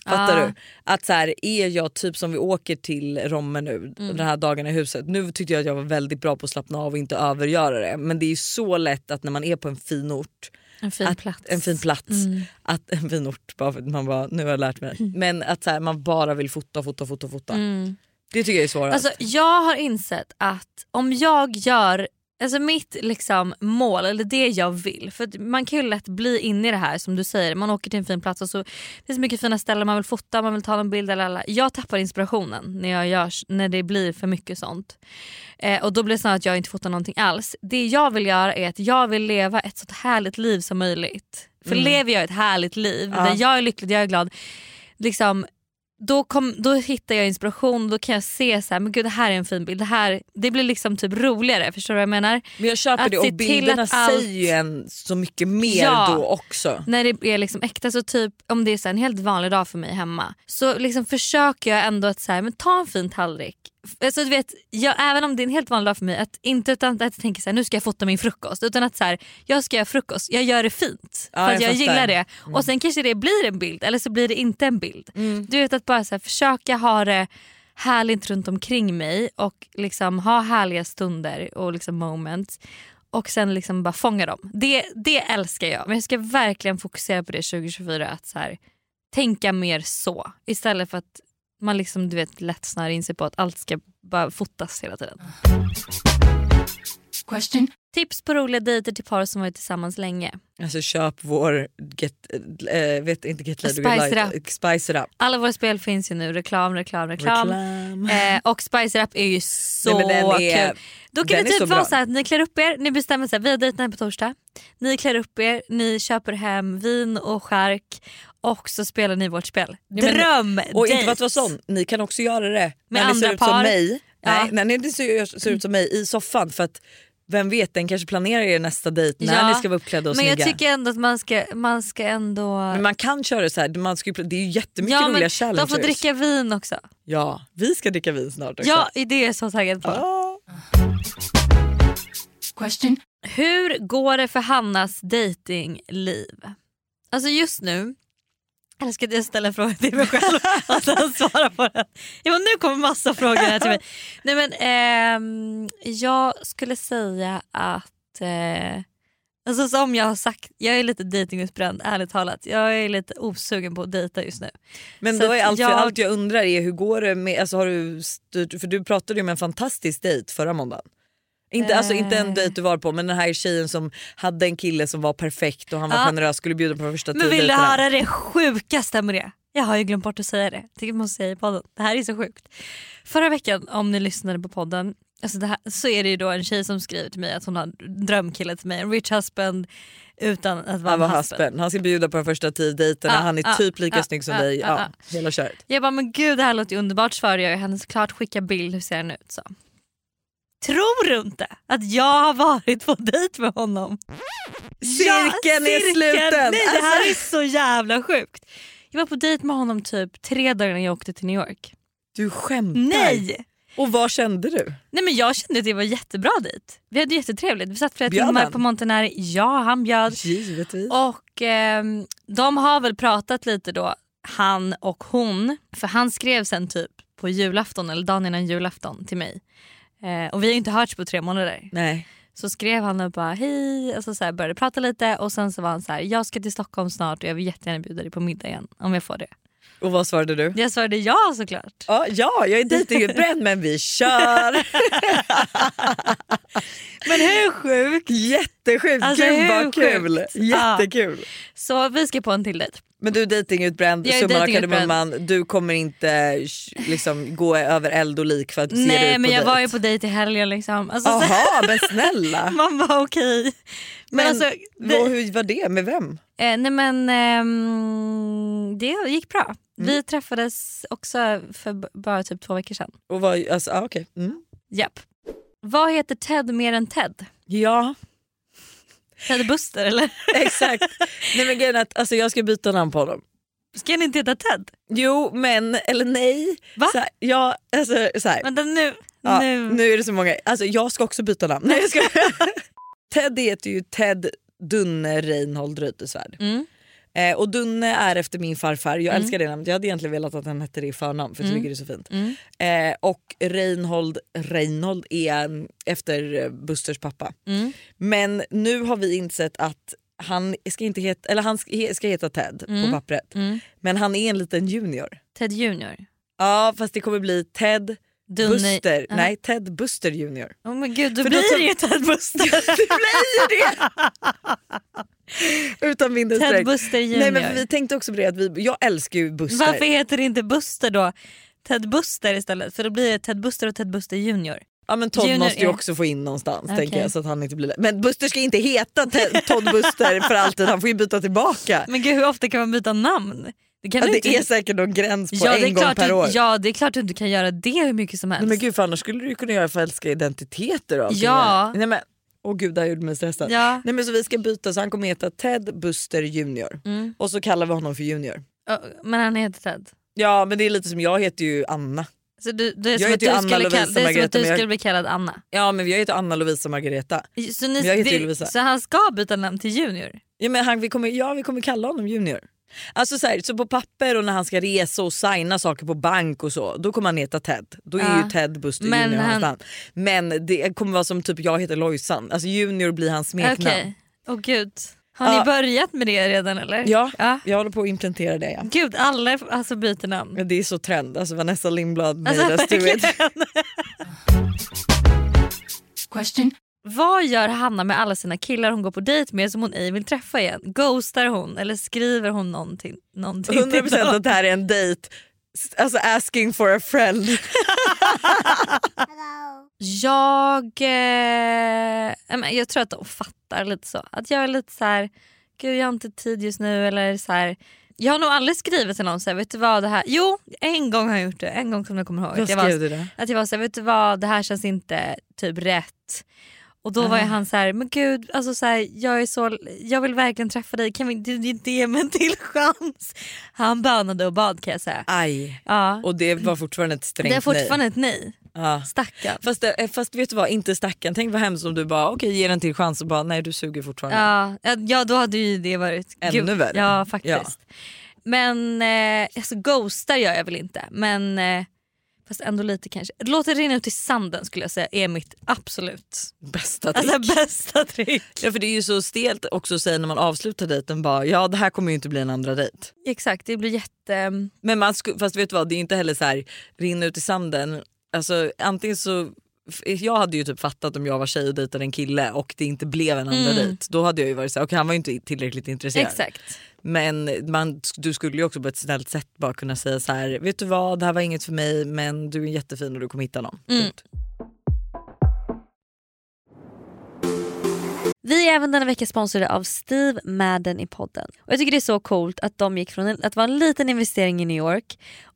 Fattar Ja. du? Att så här, är jag typ som vi åker till Romme nu den här dagen i huset. Nu tyckte jag att jag var väldigt bra på att slappna av och inte övergöra det. Men det är ju så lätt att när man är på en fin ort En fin att, plats. En fin plats. Att, en fin ort, bara för att man bara, nu har jag lärt mig. Men att så här, man bara vill fota, fota, fota, fota. Det tycker jag är svårast. Alltså, jag har insett att om jag gör Alltså mitt liksom mål, eller det jag vill. För man kan ju lätt bli inne i det här som du säger. Man åker till en fin plats och så det finns mycket fina ställen man vill fota, man vill ta en bild. Eller, eller. Jag tappar inspirationen när, jag gör, när det blir för mycket sånt. Eh, och då blir det snarare att jag inte fotar någonting alls. Det jag vill göra är att jag vill leva ett så härligt liv som möjligt. För lever jag ett härligt liv där jag är lycklig, jag är glad. Liksom, då, kom, då hittar jag inspiration, då kan jag se så här, men gud det här är en fin bild. Det, här, det blir liksom typ roligare, förstår du vad jag menar? Men jag köper Att det och till bilderna att allt- säger ju en så mycket mer Ja. då också. När det är liksom äkta så typ om det är så en helt vanlig dag för mig hemma så liksom försöker jag ändå att så här, men ta en fin tallrik. Alltså, du vet, jag, även om det är en helt vanlig dag för mig, att inte utan att tänker så här, nu ska jag fota min frukost utan att så här, jag ska göra frukost, jag gör det fint. Ja, för att jag jag, gillar det. Och sen kanske det blir en bild eller så blir det inte en bild. Du vet att bara så här, försöka ha det härligt runt omkring mig och liksom ha härliga stunder och liksom moments och sen liksom bara fånga dem. Det, det älskar jag. Men jag ska verkligen fokusera på det 2024. Att så här, tänka mer så istället för att man liksom du vet lätt snör in sig på att allt ska bara fotas hela tiden. Question. Tips på roliga dejter till par som varit tillsammans länge. Alltså köp vår, get, äh, vet inte get laid, Spice get light, spice it up. Alla våra spel finns ju nu. Reklam, reklam, reklam. Reklam. Eh, och Spice It Up är ju så Nej, är- kul. Då kan det så typ vara så att ni klär upp er, ni bestämmer här, vi har dejt på torsdag. Ni klär upp er, ni köper hem vin och skärk och så spelar ni vårt spel. Ja, men- Dröm Och inte för att vara sån, ni kan också göra det Med när ni ser andra ut som mig. Ja. Nej, när ni ser, ser ut som mig i soffan för att vem vet den kanske planerar er nästa dejt när Ja. ni ska vara uppklädda och Men jag snygga. tycker ändå att man ska, man ska ändå... Men man kan köra så här, man ska, ju- det är ju jättemycket ja, roliga men challenges. de får dricka vin också. Ja, vi ska dricka vin snart också. Ja, det är jag så taggad på. Ah. Question. Hur går det för Hannas datingliv? Alltså just nu, eller ska jag ställa frågan till mig själv och sen svara på den? Ja, men nu kommer massa frågor här till mig. Nej, men, ehm, jag skulle säga att, eh, alltså som jag har sagt, jag är lite datingutbränd ärligt talat. Jag är lite osugen på att dejta just nu. Men Så då är allt, jag- allt jag undrar är hur går det med, alltså har du styrt, för du pratade ju om en fantastisk dejt förra måndagen. Inte, alltså, inte en Eh. dejt du var på men den här tjejen som hade en kille som var perfekt och han var Ja. generös skulle bjuda på första Men tio vill du höra det sjukaste med det? Jag har ju glömt bort att säga det. Det måste säga i podden. Det här är så sjukt. Förra veckan om ni lyssnade på podden alltså här, så är det ju då en tjej som skriver till mig att hon har drömkille till mig. En rich husband utan att vara Han var husband. husband. Han ska bjuda på de första tio dejterna, han är ja, typ lika ja, snygg som ja, dig. ja. Hela köret. Jag bara men gud det här låter ju underbart svarade jag henne såklart skicka bild hur ser han ut så. Tror du inte att jag har varit på dejt med honom? Cirkeln är sluten! Nej det här Alltså. är så jävla sjukt. Jag var på dejt med honom typ tre dagar innan jag åkte till New York. Du skämtar? Nej! Och vad kände du? Nej men jag kände att det var jättebra dejt. Vi hade jättetrevligt. Vi satt flera Bjöd timmar han? på Montanari. Ja han bjöd. Givetvis. Och ehm, de har väl pratat lite då, han och hon. För han skrev sen typ på julafton eller dagen innan julafton till mig. Eh, och vi har inte hörts på tre månader. Nej. Så skrev han och bara hej och så, så började prata lite och sen så var han så här jag ska till Stockholm snart och jag vill jättegärna bjuda dig på middag igen om jag får det. Och vad svarade du? Jag svarade ja såklart. Ja, ja jag är dejtingutbränd men vi kör! Men hur sjukt? Jättesjukt, Alltså, gud vad kul! sjukt? Jättekul! Så vi ska på en till dejt. Men du är dejtingutbränd, summan av kardemumman, du kommer inte liksom, gå över eld och lik för att se dig Nej men jag dejt. var ju på dejt i helgen liksom. Alltså, men snälla! Man var okej. Men, Men alltså, vi, Vad, hur var det? Med vem? eh, nej men ehm, det gick bra. Vi träffades också för bara typ två veckor sedan. Och vad, alltså, ah, okej. mm. Japp. Vad heter Ted mer än Ted? Ja Ted Buster eller? exakt. Nej men grejen att alltså, jag ska byta namn på honom. Ska han inte heta Ted? Jo men eller nej. Va? Så här, ja, alltså, så här. Vänta nu. Ja, nu. nu är det så många. Alltså, jag ska också byta namn. Nej, jag ska... Ted heter ju Ted Dunne Reinhold Reuterswärd. Mm. Eh, och Dunne är efter min farfar. Jag Mm. älskar det namnet. Jag hade egentligen velat att han hette det i förnamn för jag Mm. tycker det är så fint. Mm. Eh, och Reinhold Reinhold är efter eh, Busters pappa. Men nu har vi insett att han ska, inte heta, eller han ska, he- ska heta Ted på pappret. Men han är en liten junior. Ted Junior. Ja fast det kommer bli Ted Dunne- Buster, Ja. nej Ted Buster Junior. Oh men gud, då För blir ju Ted Buster. det blir det! Utan mindre Ted. Buster Junior. Nej men vi tänkte också på det att vi, jag älskar ju Buster. Varför heter det inte Buster då? Ted Buster istället för då blir det Ted Buster och Ted Buster Junior. Ja men Todd Junior måste ju är- också få in någonstans Okej. tänker jag så att han inte blir Men Buster ska inte heta Ted, Todd Buster för alltid, han får ju byta tillbaka. Men gud hur ofta kan man byta namn? Det, kan Ja, du det inte... är säkert någon gräns på ja, en gång per du, år. Ja det är klart att du inte kan göra det hur mycket som helst. Nej, men gud för annars skulle du kunna göra falska identiteter av Ja. Nej, men, Åh gud det här gjorde mig stressad. Ja. Nej, men så vi ska byta så han kommer heta Ted Buster Junior Mm. och så kallar vi honom för Junior. Ja, Men han heter Ted. Ja men det är lite som jag heter ju Anna. Så du, det är Jag som att heter du ju Anna skulle, Lovisa kalla, det är som att du jag- skulle bli kallad Anna. Ja men jag heter Anna Lovisa Margareta. Så, ni, det, så han ska byta namn till Junior? Ja, men han, vi, kommer, ja vi kommer kalla honom Junior. Alltså så, här, så på papper och när han ska resa och signa saker på bank och så, då kommer han heta Ted. Då är Ja. ju Ted Buster Men Junior hans han- namn. Men det kommer vara som typ jag heter Lojsan, alltså Junior blir hans smeknamn. Okej. Åh gud. Har Ja. ni börjat med det redan eller? Ja, ja. jag håller på att implementera det. Ja. Gud alla alltså byter namn. Ja, Det är så trend, alltså Vanessa Lindblad Alltså, do it. verkligen. Question. Vad gör Hanna med alla sina killar hon går på dejt med som hon ej vill träffa igen? Ghostar hon eller skriver hon någonting? någonting till 100% dem? att det här är en dejt, alltså asking for a friend. Jag, eh, jag tror att de fattar lite så. Att jag är lite så här, gud jag har inte tid just nu eller så här. Jag har nog aldrig skrivit till någon så här, vet du vad det här, jo en gång har jag gjort det, en gång som jag kommer ihåg. Vad jag skrev var, du då? att jag var så här, vet du vad det här känns inte typ rätt. Och då var ju han så här, men gud alltså så här, jag är så, jag vill verkligen träffa dig, kan vi inte ge mig en till chans? Han bönade och bad kan jag säga. Aj. Ja. Och det var fortfarande ett strängt Det är fortfarande nej. ett nej. Ja. Stackarn. Fast, det- fast vet du vad, inte stackarn. Tänk vad hemskt om du bara okej ge den till chans och bara nej du suger fortfarande. Ja, ja, då hade ju det varit Ännu värre. Ja faktiskt. Ja. Men eh, alltså ghostar gör jag väl inte men eh, fast ändå lite kanske. Låt det rinna ut i sanden skulle jag säga är mitt absolut Bästa trick. alltså, bästa trick. Ja för det är ju så stelt också att säga när man avslutar dejten bara ja det här kommer ju inte bli en andra dejt. Exakt det blir jätte... Men man sku, fast vet du vad det är inte heller så här rinna ut i sanden. Alltså antingen så jag hade ju typ fattat om jag var tjej och dejtade en kille och det inte blev en andra Mm. dejt. Då hade jag ju varit såhär, okej han var ju inte tillräckligt intresserad. Exakt. Men man, du skulle ju också på ett snällt sätt bara kunna säga så här: vet du vad det här var inget för mig men du är jättefin och du kommer hitta någon. Mm. Vi är även denna vecka sponsrade av Steve Madden i podden. Och jag tycker det är så coolt att de gick från att vara en liten investering i New York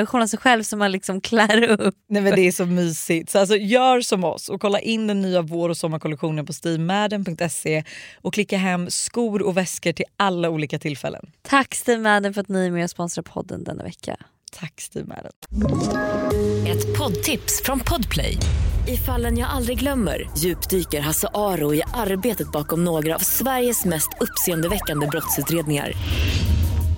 miniversion av sig själv som man liksom klär upp. Nej men det är så mysigt. Så alltså, gör som oss och kolla in den nya vår och sommarkollektionen på steamadden.se och klicka hem skor och väskor till alla olika tillfällen. Tack Steve Madden för att ni är med och sponsrar podden denna vecka. Tack Steve Madden. Ett poddtips från Podplay. I fallen jag aldrig glömmer djupdyker Hasse Aro i arbetet bakom några av Sveriges mest uppseendeväckande brottsutredningar.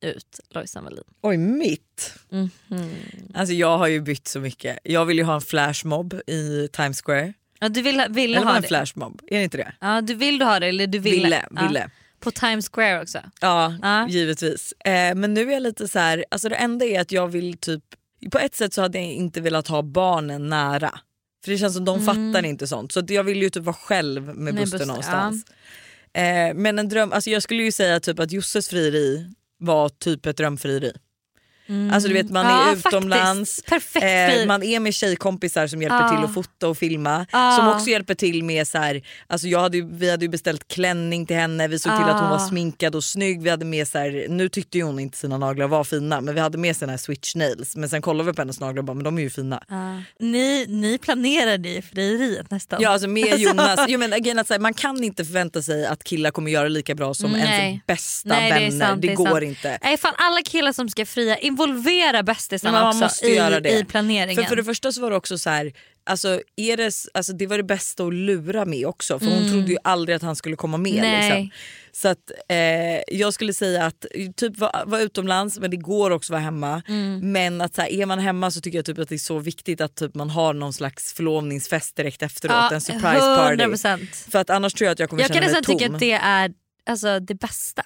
ut Lojsan Wallin? Oj mitt. Mhm. Alltså jag har ju bytt så mycket. Jag vill ju ha en flashmob i Times Square. Ja, du vill, vill Eller ha en det? flashmob? Är det inte det? Ja, du vill du ha det eller du ville? Ville. Ja. ville. På Times Square också. Ja, Ja. givetvis. Eh, men nu är jag lite så här, alltså det enda är att jag vill typ, på ett sätt så hade jag inte velat ha barnen nära. För det känns som de fattar inte sånt. Så jag vill ju typ vara själv med, Mm. Med Buster någonstans. Eh, men en dröm, alltså jag skulle ju säga typ att Josses frieri var typ ett drömfrieri. Alltså du vet man Ja, är utomlands, eh, man är med tjejkompisar som hjälper Ja. till att fota och filma. Ja. Som också hjälper till med så här, alltså jag hade ju, vi hade ju beställt klänning till henne, vi såg till att hon var Ja. sminkad och snygg. Vi hade med så här, nu tyckte ju hon inte sina naglar var fina men vi hade med sina switch nails. Men sen kollade vi på hennes naglar och bara men de är ju fina. Ja. Ni, ni planerade ju frieriet nästan. Ja alltså med Jonas, jo, men again, att, här, man kan inte förvänta sig att killar kommer göra lika bra som Nej. ens bästa Nej, det vänner. sant, det, det går sant. inte. Nej, fan, alla killar som ska fria, involvera bästisarna man också måste i, göra det. i planeringen. För, för det första så var det också så här, alltså, är det, alltså, det var det bästa att lura med också för hon trodde ju aldrig att han skulle komma med. Mm. Liksom. Så att, eh, jag skulle säga att typ vara var utomlands men det går också att vara hemma. Mm. Men att så här, är man hemma så tycker jag typ att det är så viktigt att typ, man har någon slags förlovningsfest direkt efteråt. ja, en surprise party. 100%. För att annars tror jag att jag kommer Jag känna kan mig nästan tom. tycka att det är alltså, det bästa.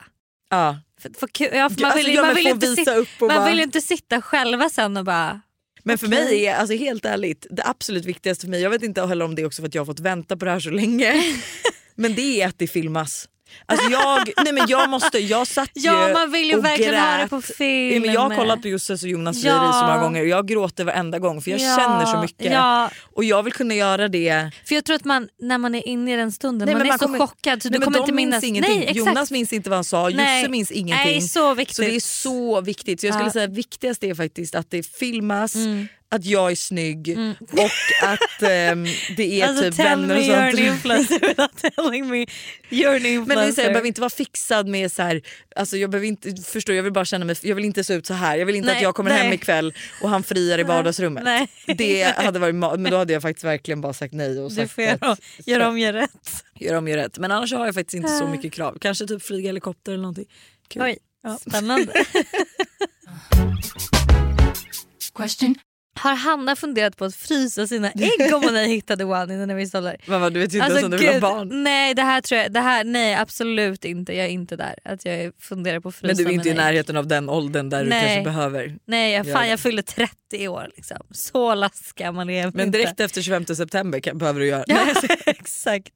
Ja. För, för, ja, för man Alltså, vill, ja, man vill inte visa sitta, upp och man bara- vill inte sitta själva sen och bara... Men för Okej. mig är alltså helt ärligt det absolut viktigaste för mig, jag vet inte heller om det är också för att jag har fått vänta på det här så länge. men det är att det filmas. Alltså jag, nej men jag måste, jag satt Ja ju man vill ju och verkligen grät. på film. Ja, men jag har kollat på Josses och Jonas Ja. frieri så många gånger och jag gråter varenda gång för jag Ja, känner så mycket. Ja, Och jag vill kunna göra det. för jag tror att man när man är inne i den stunden, Nej, man är man så kommer- chockad så Nej, du kommer inte minnas. ingenting. Nej, exakt. Jonas minns inte vad han sa, Nej. Josse minns ingenting. Nej, så viktigt. Så det är så viktigt. Så jag skulle Ja. säga viktigast är faktiskt att det filmas, Mm. Att jag är snygg och att ehm, det är Alltså typ tell vänner me och you're an sånt. influencer without telling me you're an influencer. Men det är så här, jag behöver inte vara fixad med så här, alltså jag behöver inte förstå, jag vill bara känna mig, jag vill inte se ut så här. Jag vill inte Nej, att jag kommer hem nej. ikväll och han friar i vardagsrummet. Nej. Det hade varit men då hade jag faktiskt verkligen bara sagt nej och Du sagt får göra, om, göra rätt. gör om, gör rätt. Men annars har jag faktiskt inte så mycket krav. Kanske typ flyga helikopter eller någonting. Kul. Oj, spännande. Question. Har Hanna funderat på att frysa sina ägg om hon ej hittade one innan vi sållar? Men vad, du vet ju inte Alltså, ens om du vill ha barn. Nej det här tror jag, det här, nej absolut inte. Jag är inte där. Att jag funderar på att frysa Men du är inte i mina ägg. närheten av den åldern där Nej. du kanske behöver. Nej jag, fan, jag fyller 30 i år liksom. Så last gammal är Men inte. direkt efter 25 september kan, behöver du göra. Ja, exakt.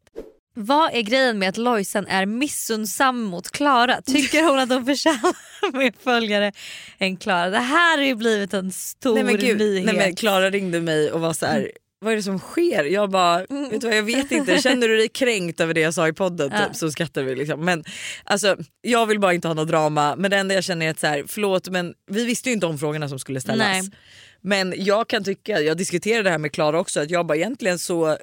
Vad är grejen med att Lojsan är missunnsam mot Klara? Tycker hon att hon förtjänar mer följare än Klara? Det här har ju blivit en stor Nej men gud, nyhet. nej, men Klara ringde mig och var så här. Vad är det som sker? Jag bara, vet du vad, jag vet inte. Känner du dig kränkt över det jag sa i podden? Ja. Typ, så skrattar vi. Liksom. Men, alltså, jag vill bara inte ha något drama. Men det enda jag känner är att så här, förlåt men vi visste ju inte om frågorna som skulle ställas. Nej. Men jag kan tycka, jag diskuterade det här med Klara också, att jag bara egentligen så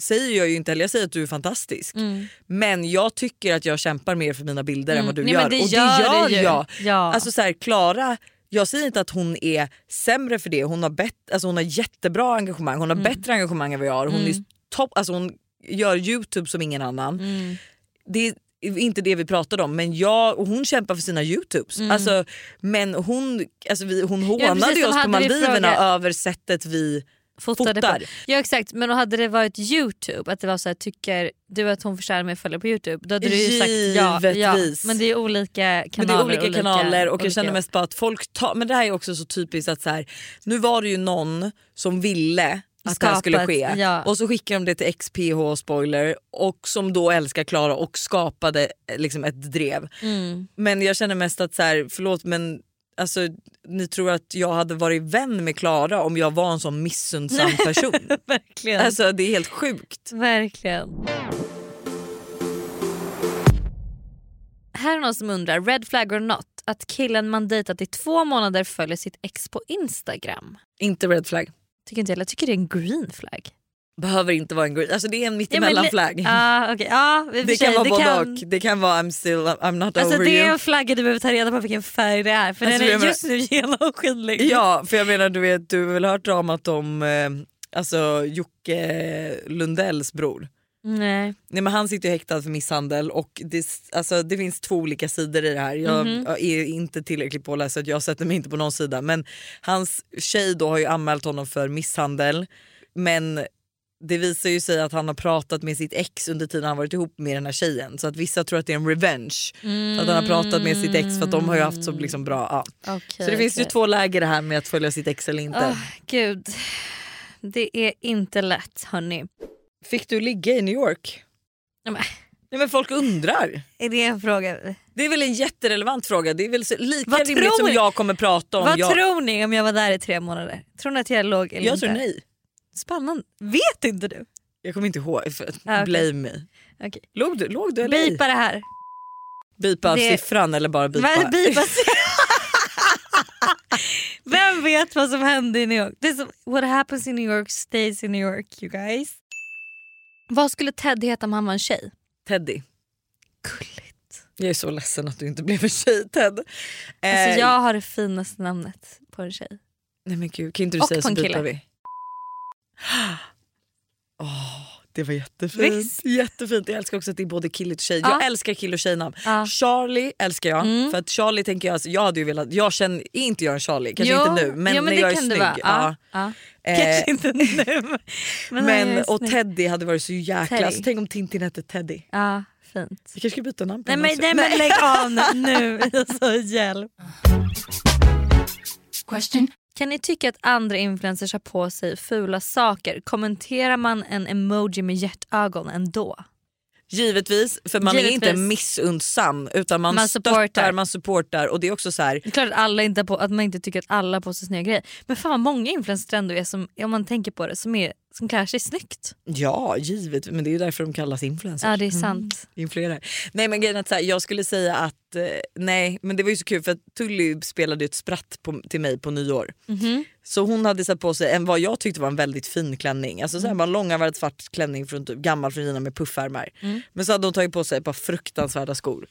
säger jag ju inte heller, jag säger att du är fantastisk. Mm. Men jag tycker att jag kämpar mer för mina bilder än vad du Nej, gör. det och gör det gör ju. jag. Ja. Alltså så här, Klara, jag säger inte att hon är sämre för det. Hon har, bet- alltså hon har jättebra engagemang. Hon har Mm. bättre engagemang än vad jag har. Hon, är topp, alltså hon gör Youtube som ingen annan. Mm. Det är inte det vi pratade om men jag, och hon kämpar för sina Youtubes. Alltså, men hon, alltså vi, hon hånade precis, ju de oss på Maldiverna över sättet vi Fotade fotar. På. Ja exakt men hade det varit youtube, att det var så här, tycker du att hon förtjänar mer följare på youtube? Då hade du ju sagt ja. ja. Men det är olika Men kanaler. det är olika kanaler och jag olika- känner mest bara att folk tar, men det här är också så typiskt att så här, nu var det ju någon som ville att det här skulle Skapat, ske ja. och så skickar de det till XPH spoiler och som då älskar Klara och skapade eh, liksom ett drev. Mm. Men jag känner mest att så här, förlåt men alltså, ni tror att jag hade varit vän med Klara om jag var en sån missundsam person. Verkligen. alltså det är helt sjukt. Verkligen. Här är någon som undrar, red flag or not, att killen man dejtat i två månader följer sitt ex på Instagram. Inte red flag. Tycker inte jag, jag tycker det är en green flag. Behöver inte vara en green, alltså det är en Ja, mittemellan men- flagg. Ja, och för Det kan vara både kan- och. Det kan vara I'm still, I'm not Alltså over det är you. en flagga du behöver ta reda på vilken färg det är för Alltså, den är menar- just nu genomskinlig. Ja för jag menar du vet du har väl hört dramat om eh, alltså Jocke Lundells bror. Nej. Nej, men han sitter ju häktad för misshandel och det, alltså, det finns två olika sidor i det här. Jag, Mhm. jag är inte tillräckligt påläst så jag sätter mig inte på någon sida. Men hans tjej då har ju anmält honom för misshandel. Men det visar ju sig att han har pratat med sitt ex under tiden han varit ihop med den här tjejen. Så att vissa tror att det är en revenge. Så att han har pratat med sitt ex för att de har ju haft så liksom bra... Ja. Okej, Så det finns ju två läger det här med att följa sitt ex eller inte. Åh, gud. Det är inte lätt hörni. Fick du ligga i New York? Men, Nej, men folk undrar. är det en fråga? Det är väl en jätterelevant fråga. Det är väl lika Vad rimligt som jag kommer prata om. Vad jag, tror ni om jag var där i tre månader? Tror ni att jag låg eller jag inte? tror nej. Spännande. Vet inte du? Jag kommer inte ihåg. För, Ah, okej. Blame me. Okej. Låg du, låg du eller? Bipa det här. Bipa Det- siffran eller bara bipa? Men bipa Vem vet vad som hände i New York? Som, what happens in New York stays in New York you guys. Vad skulle Ted heta om han var en tjej? Teddy. Gulligt. Jag är så ledsen att du inte blev en tjej Ted. Eh, Alltså jag har det finaste namnet på en tjej. Nej men gud, kan inte du Och säga så kille. vi. Åh, det var jättefint. Visst? jättefint. Jag älskar också att det är både kille och tjej. Ja. Jag älskar kill och tjejnamn. Ja. Charlie älskar jag. Mm. För att Charlie tänker jag, alltså, jag hade ju velat, jag känner, är inte jag en Charlie? Kanske Jo, inte nu men, jo, men när det jag är kan snygg. ja. Eh, Kanske inte nu. Men, men, och snygg. Teddy hade varit så jäkla... Teddy. Alltså, tänk om Tintin hette Teddy. Ja, fint. Vi kanske ska byta namn på Nej men, nej, men lägg av nu. nu. Alltså, hjälp. Question Kan ni tycka att andra influencers har på sig fula saker? Kommenterar man en emoji med hjärtögon ändå? Givetvis, för man är Givetvis. inte missundsam utan man, Man stöttar, supportar. man supportar och det är också så här. Det är klart att, alla inte på, att man inte tycker att alla har på sig snygga grejer. Men fan vad många influencers ändå är som, om man tänker på det, som, är, som klär sig snyggt. Ja givetvis men det är ju därför de kallas influencers. Ja det är sant. Influerar. Nej men grejen att så här, jag skulle säga att eh, nej men det var ju så kul för att Tully spelade ett spratt på, till mig på nyår. Mhm. Så hon hade satt på sig en vad jag tyckte var en väldigt fin klänning. Alltså så Mm. här, bara en långärmad svart klänning från typ gammal från Kina med puffärmar. Mm. Men så hade hon tagit på sig ett par fruktansvärda skor.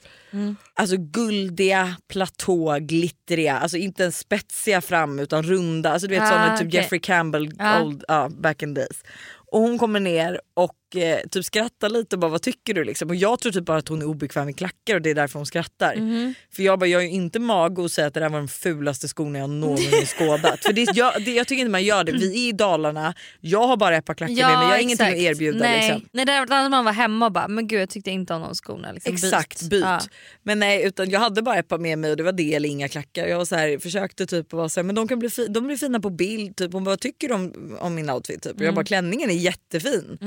Alltså guldiga, platå, glittriga. Alltså inte ens spetsiga fram utan runda. Alltså du vet Ah, såna typ. Jeffrey Campbell Ah. old, ja, back in precis. Och hon kommer ner och eh, typ skrattar lite och bara vad tycker du liksom? Och jag tror typ bara att hon är obekväm i klackar och det är därför hon skrattar. Mhm. För jag bara jag är ju inte mag att säga att det där var de fulaste skorna jag någonsin skådat. För det, jag, det, jag tycker inte man gör det. Vi är i Dalarna, jag har bara ett par klackar med mig, jag har ingenting att erbjuda. Nej, Liksom. nej där att man var hemma och bara men gud jag tyckte inte om de skorna. Liksom, Exakt, byt. Ja. Men nej, utan jag hade bara ett par med mig och det var det eller inga klackar. Jag var så här, försökte typ vara så här, men de kan bli, fi- de blir fina på bild. Typ. Hon bara, vad tycker du om, om min outfit? Typ. Och Jag bara, klänningen är jättefin.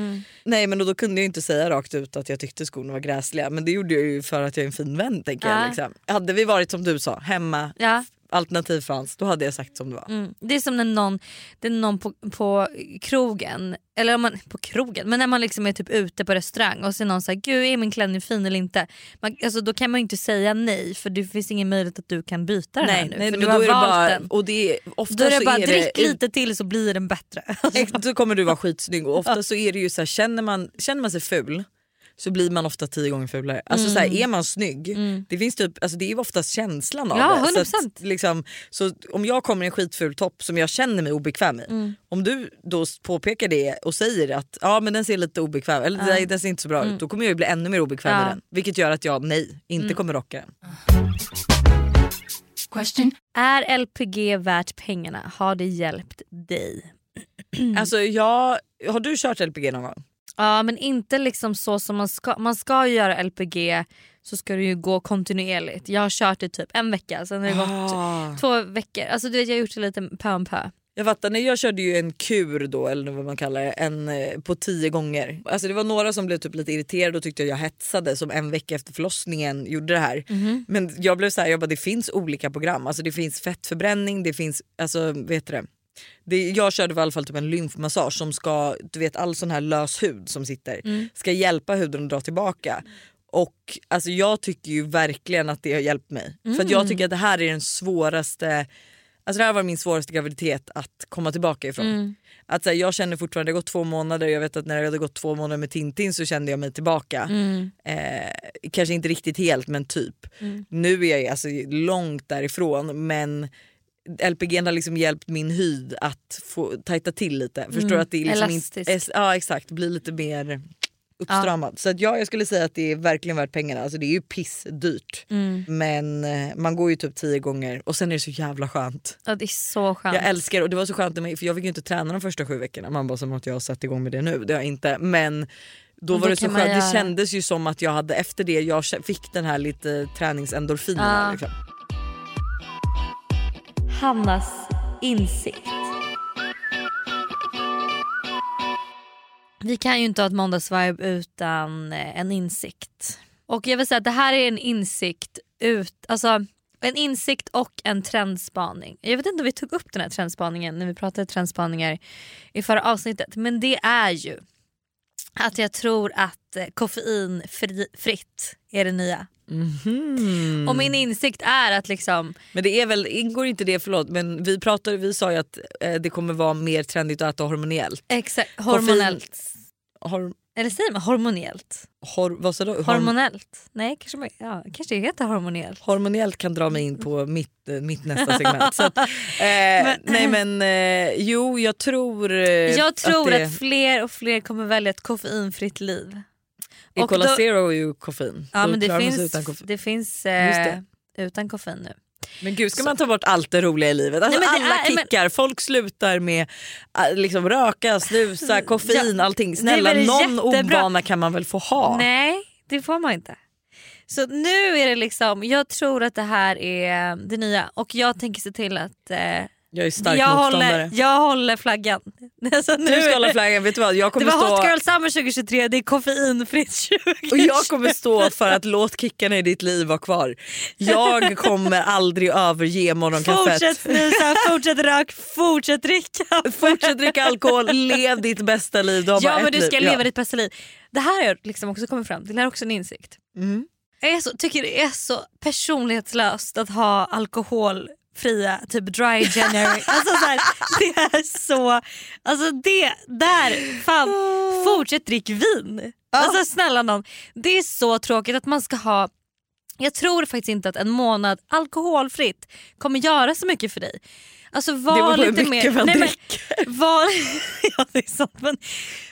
Nej men då, kunde jag inte säga rakt ut att jag tyckte skorna var gräsliga. Men det gjorde jag ju för att jag är en fin vän. Tänker Ja. jag, liksom. Hade vi varit som du sa, hemma, Ja. Alternativ fanns, då hade jag sagt som det var. Mm. Det är som när någon, det är någon på, på krogen, eller om man, på krogen, men när man liksom är typ ute på restaurang och så är någon säger gud är min klänning fin eller inte. Man, alltså, då kan man ju inte säga nej för det finns ingen möjlighet att du kan byta den här Nej, nu. nej för du har är bara, den. och det är, ofta Då är det så bara är drick det, lite till så blir den bättre. Då kommer du vara skitsnygg och ofta så är det ju så här, känner man, känner man sig ful så blir man ofta tio gånger fulare. Alltså så här, är man snygg, det, finns typ, alltså det är ju oftast känslan av Mm. Ja, det. Så, 100%. att, liksom, så om jag kommer i en skitful topp som jag känner mig obekväm i, Mm. om du då påpekar det och säger att ja, men den ser lite obekväm eller nej, den ser inte så bra ut, då kommer jag ju bli ännu mer obekväm Mm. Ja. med den. Vilket gör att jag nej, inte Mm. kommer rocka den. Question Är LPG värt pengarna? Har det hjälpt dig? Mm. Alltså, jag, har du kört LPG någon gång? Ja men inte liksom så som man ska. Man ska göra LPG så ska det ju gå kontinuerligt. Jag har kört det typ en vecka, sen har det gått Ah. två veckor. Alltså du vet jag har gjort det lite pö om pö. Jag fattar, när jag körde ju en kur då eller vad man kallar det, en, eh, på tio gånger. Alltså det var några som blev typ lite irriterade och tyckte jag hetsade som en vecka efter förlossningen gjorde det här. Men jag blev så här, jag bara, det finns olika program. Alltså det finns fettförbränning, det finns, alltså vet du det? Det, jag körde i alla fall typ en lymfmassage som ska, du vet all sån här lös hud som sitter, ska hjälpa huden att dra tillbaka. Och alltså jag tycker ju verkligen att det har hjälpt mig. För att jag tycker att det här är den svåraste Alltså det här var min svåraste graviditet att komma tillbaka ifrån. Att, så här, jag känner fortfarande, det har gått två månader jag vet att när det hade gått två månader med Tintin så kände jag mig tillbaka. Eh, kanske inte riktigt helt men typ. Nu är jag alltså långt därifrån men LPG har liksom hjälpt min hud att få tajta till lite. Förstår du? Att det är liksom Elastisk. inte, ja exakt, bli lite mer uppstramad. Så att ja, jag skulle säga att det är verkligen värt pengarna. Alltså det är ju pissdyrt. Mm. Men eh, man går ju typ tio gånger och sen är det så jävla skönt. Ja, det är så skönt. Jag älskar det och det var så skönt med för jag fick ju inte träna de första sju veckorna. Man bara som att jag har satt igång med det nu, det har jag inte. Men då var det det så skönt, det kändes ju som att jag hade efter det jag fick den här lite träningsendorfinerna. Ja. Liksom. Hannas insikt. Vi kan ju inte ha ett måndagsvibe utan eh, en insikt. Och jag vill säga att det här är en insikt ut, alltså en insikt och en trendspaning. Jag vet inte om vi tog upp den här trendspaningen när vi pratade trendspaningar i förra avsnittet. Men det är ju att jag tror att eh, koffeinfritt är det nya. Mhm. Och min insikt är att liksom Men det är väl, ingår inte det, förlåt men vi pratade, vi sa ju att eh, det kommer vara mer trendigt att äta hormoniellt. exakt hormonellt. Hor, Eller säger man hormoniellt? hor, vad sa du? Horm- Hormonellt? Nej kanske, man- ja, kanske det heter hormoniellt. Hormoniellt kan dra mig in på mitt, eh, mitt nästa segment. Så att, eh, nej men eh, jo jag tror... Eh, Jag tror att, det, fler och fler kommer välja ett koffeinfritt liv. Och Cola då- Zero är ju koffein. Ja Då men det finns, utan koffein. det finns eh, det. utan koffein nu. Men gud ska man ta bort allt det roliga i livet? Alltså, Nej, men alla är- men- kickar, folk slutar med äh, liksom, röka, snusa, koffein, Ja, allting. Snälla någon jättebra. ovana kan man väl få ha? Nej det får man inte. Så nu är det liksom, jag tror att det här är det nya och jag tänker se till att eh, Jag är stark jag, motståndare. håller, jag håller flaggan. Alltså, nu Du ska hålla det- flaggan, vet du vad? Jag Det kommer var stå... Hot Girl Summer 2023, det är koffeinfritt 2020. Och jag kommer stå för att låt kickarna i ditt liv vara kvar. Jag kommer aldrig överge morgonkaffet. Fortsätt snusa, fortsätt rök, fortsätt dricka. Fortsätt dricka alkohol, lev ditt bästa liv. Du Ja men du ska liv. leva Ja. ditt bästa liv. Det här har jag liksom också kommit fram till, det här är också en insikt. Mm. Jag är så, tycker det är så personlighetslöst att ha alkoholfria typ dry January. alltså så här, det är så, alltså det där, fan fortsätt drick vin. Alltså snälla någon, det är så tråkigt att man ska ha jag tror faktiskt inte att en månad alkoholfritt kommer göra så mycket för dig. Alltså var Det lite mer... man men, var, ja, det är sant, men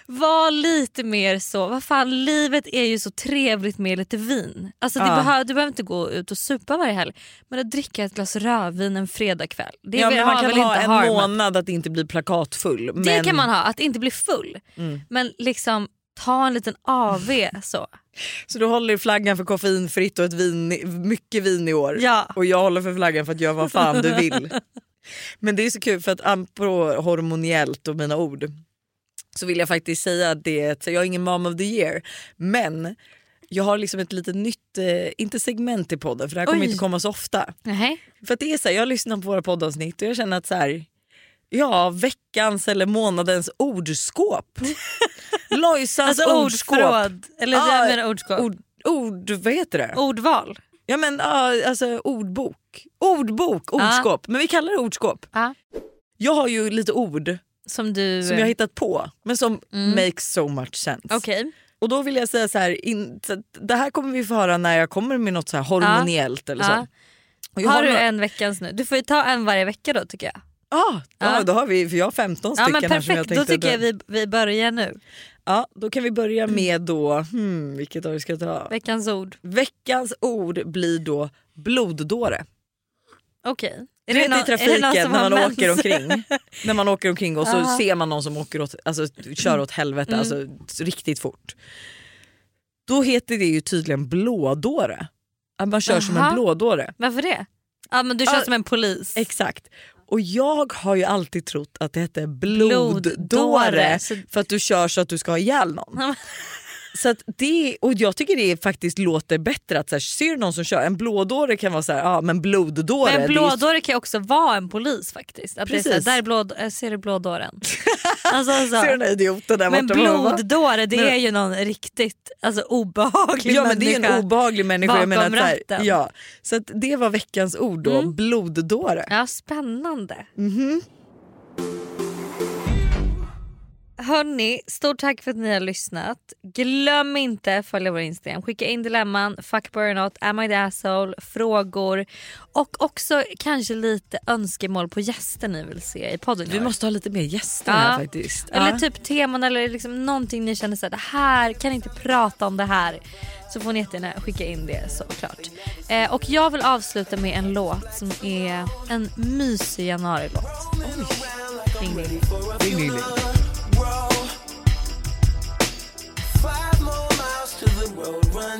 var lite mer så, vad fan livet är ju så trevligt med lite vin. Alltså det Ja. behö, du behöver inte gå ut och supa varje helg men att dricka ett glas rödvin en fredagkväll. Det Ja, men man kan ha en harmat. månad att inte bli plakatfull. Det men... kan man ha, att inte bli full. Mm. Men liksom ta en liten AV så. Så du håller i flaggan för koffeinfritt och ett vin, mycket vin i år. Ja. Och jag håller för flaggan för att göra vad fan du vill. Men det är så kul för att apropå hormoniellt och mina ord så vill jag faktiskt säga det, jag är ingen mom of the year men jag har liksom ett litet nytt, eh, inte segment i podden för det här kommer Oj. inte komma så ofta. Nej. För det är så här, jag lyssnar på våra poddavsnitt och jag känner att så här, ja veckans eller månadens ordskåp. Lojsans Alltså ordskåp. ordförråd, eller Ja, menar ordskåp. Ord, ord, vad heter det? Ordval. Ja men ja, alltså ordbok. Ordbok, ordskåp. Men vi kallar det ordskåp. Ja. Jag har ju lite ord Som du... som jag har hittat på men som Mm. makes so much sense. Okej. Och då vill jag säga så här, in, så det här kommer vi få höra när jag kommer med något så här hormoniellt eller så. Har har du några- en veckans nu? Du får ju ta en varje vecka då tycker jag. Ah, ja, Ja. då har vi, för jag har 15 Ja stycken men här som jag perfekt, då tänkte tycker jag vi, vi börjar nu. Ja, då kan vi börja med då, hmm, vilket av vi ska ta? Veckans ord. Veckans ord blir då bloddåre. Okej. Du vet i trafiken när man åker mens? omkring när man åker omkring och så Aha. ser man någon som åker åt, alltså, kör åt helvete, Mm. alltså, riktigt fort. Då heter det ju tydligen blådåre. Att man kör som en Aha. blådåre. Varför det? Ja men du känns Ja, som en polis. Exakt. Och jag har ju alltid trott att det hette bloddåre, Bloddåre, för att du kör så att du ska ha ihjäl någon. Så det, och jag tycker det faktiskt låter bättre att så här, ser någon som kör, en blådåre kan vara så här, ja men bloddåre. Men blådåre kan ju också vara en polis faktiskt. Att det är så här, Precis. där är blå, jag ser du blådåren. alltså, så. Ser du den här idioten där Men borta? Bloddåre det är ju någon riktigt alltså, obehaglig Ja men det är människa. en obehaglig människa. Jag menar, bakom så här, ja. Så att det var veckans ord då, Mm. bloddåre. Ja spännande. Mhm. Hörni, stort tack för att ni har lyssnat. Glöm inte att följa vår Instagram. Skicka in dilemman, fuck burnout, am I the asshole, frågor och också kanske lite önskemål på gäster ni vill se i podden. Vi måste ha lite mer gäster Ja. här faktiskt. Eller Ja. typ teman eller liksom någonting ni känner så här, det här kan inte prata om det här. Så får ni jättegärna skicka in det såklart. Eh, och jag vill avsluta med en låt som är en mysig januarilåt. Ding, ding. Ding, ding, road run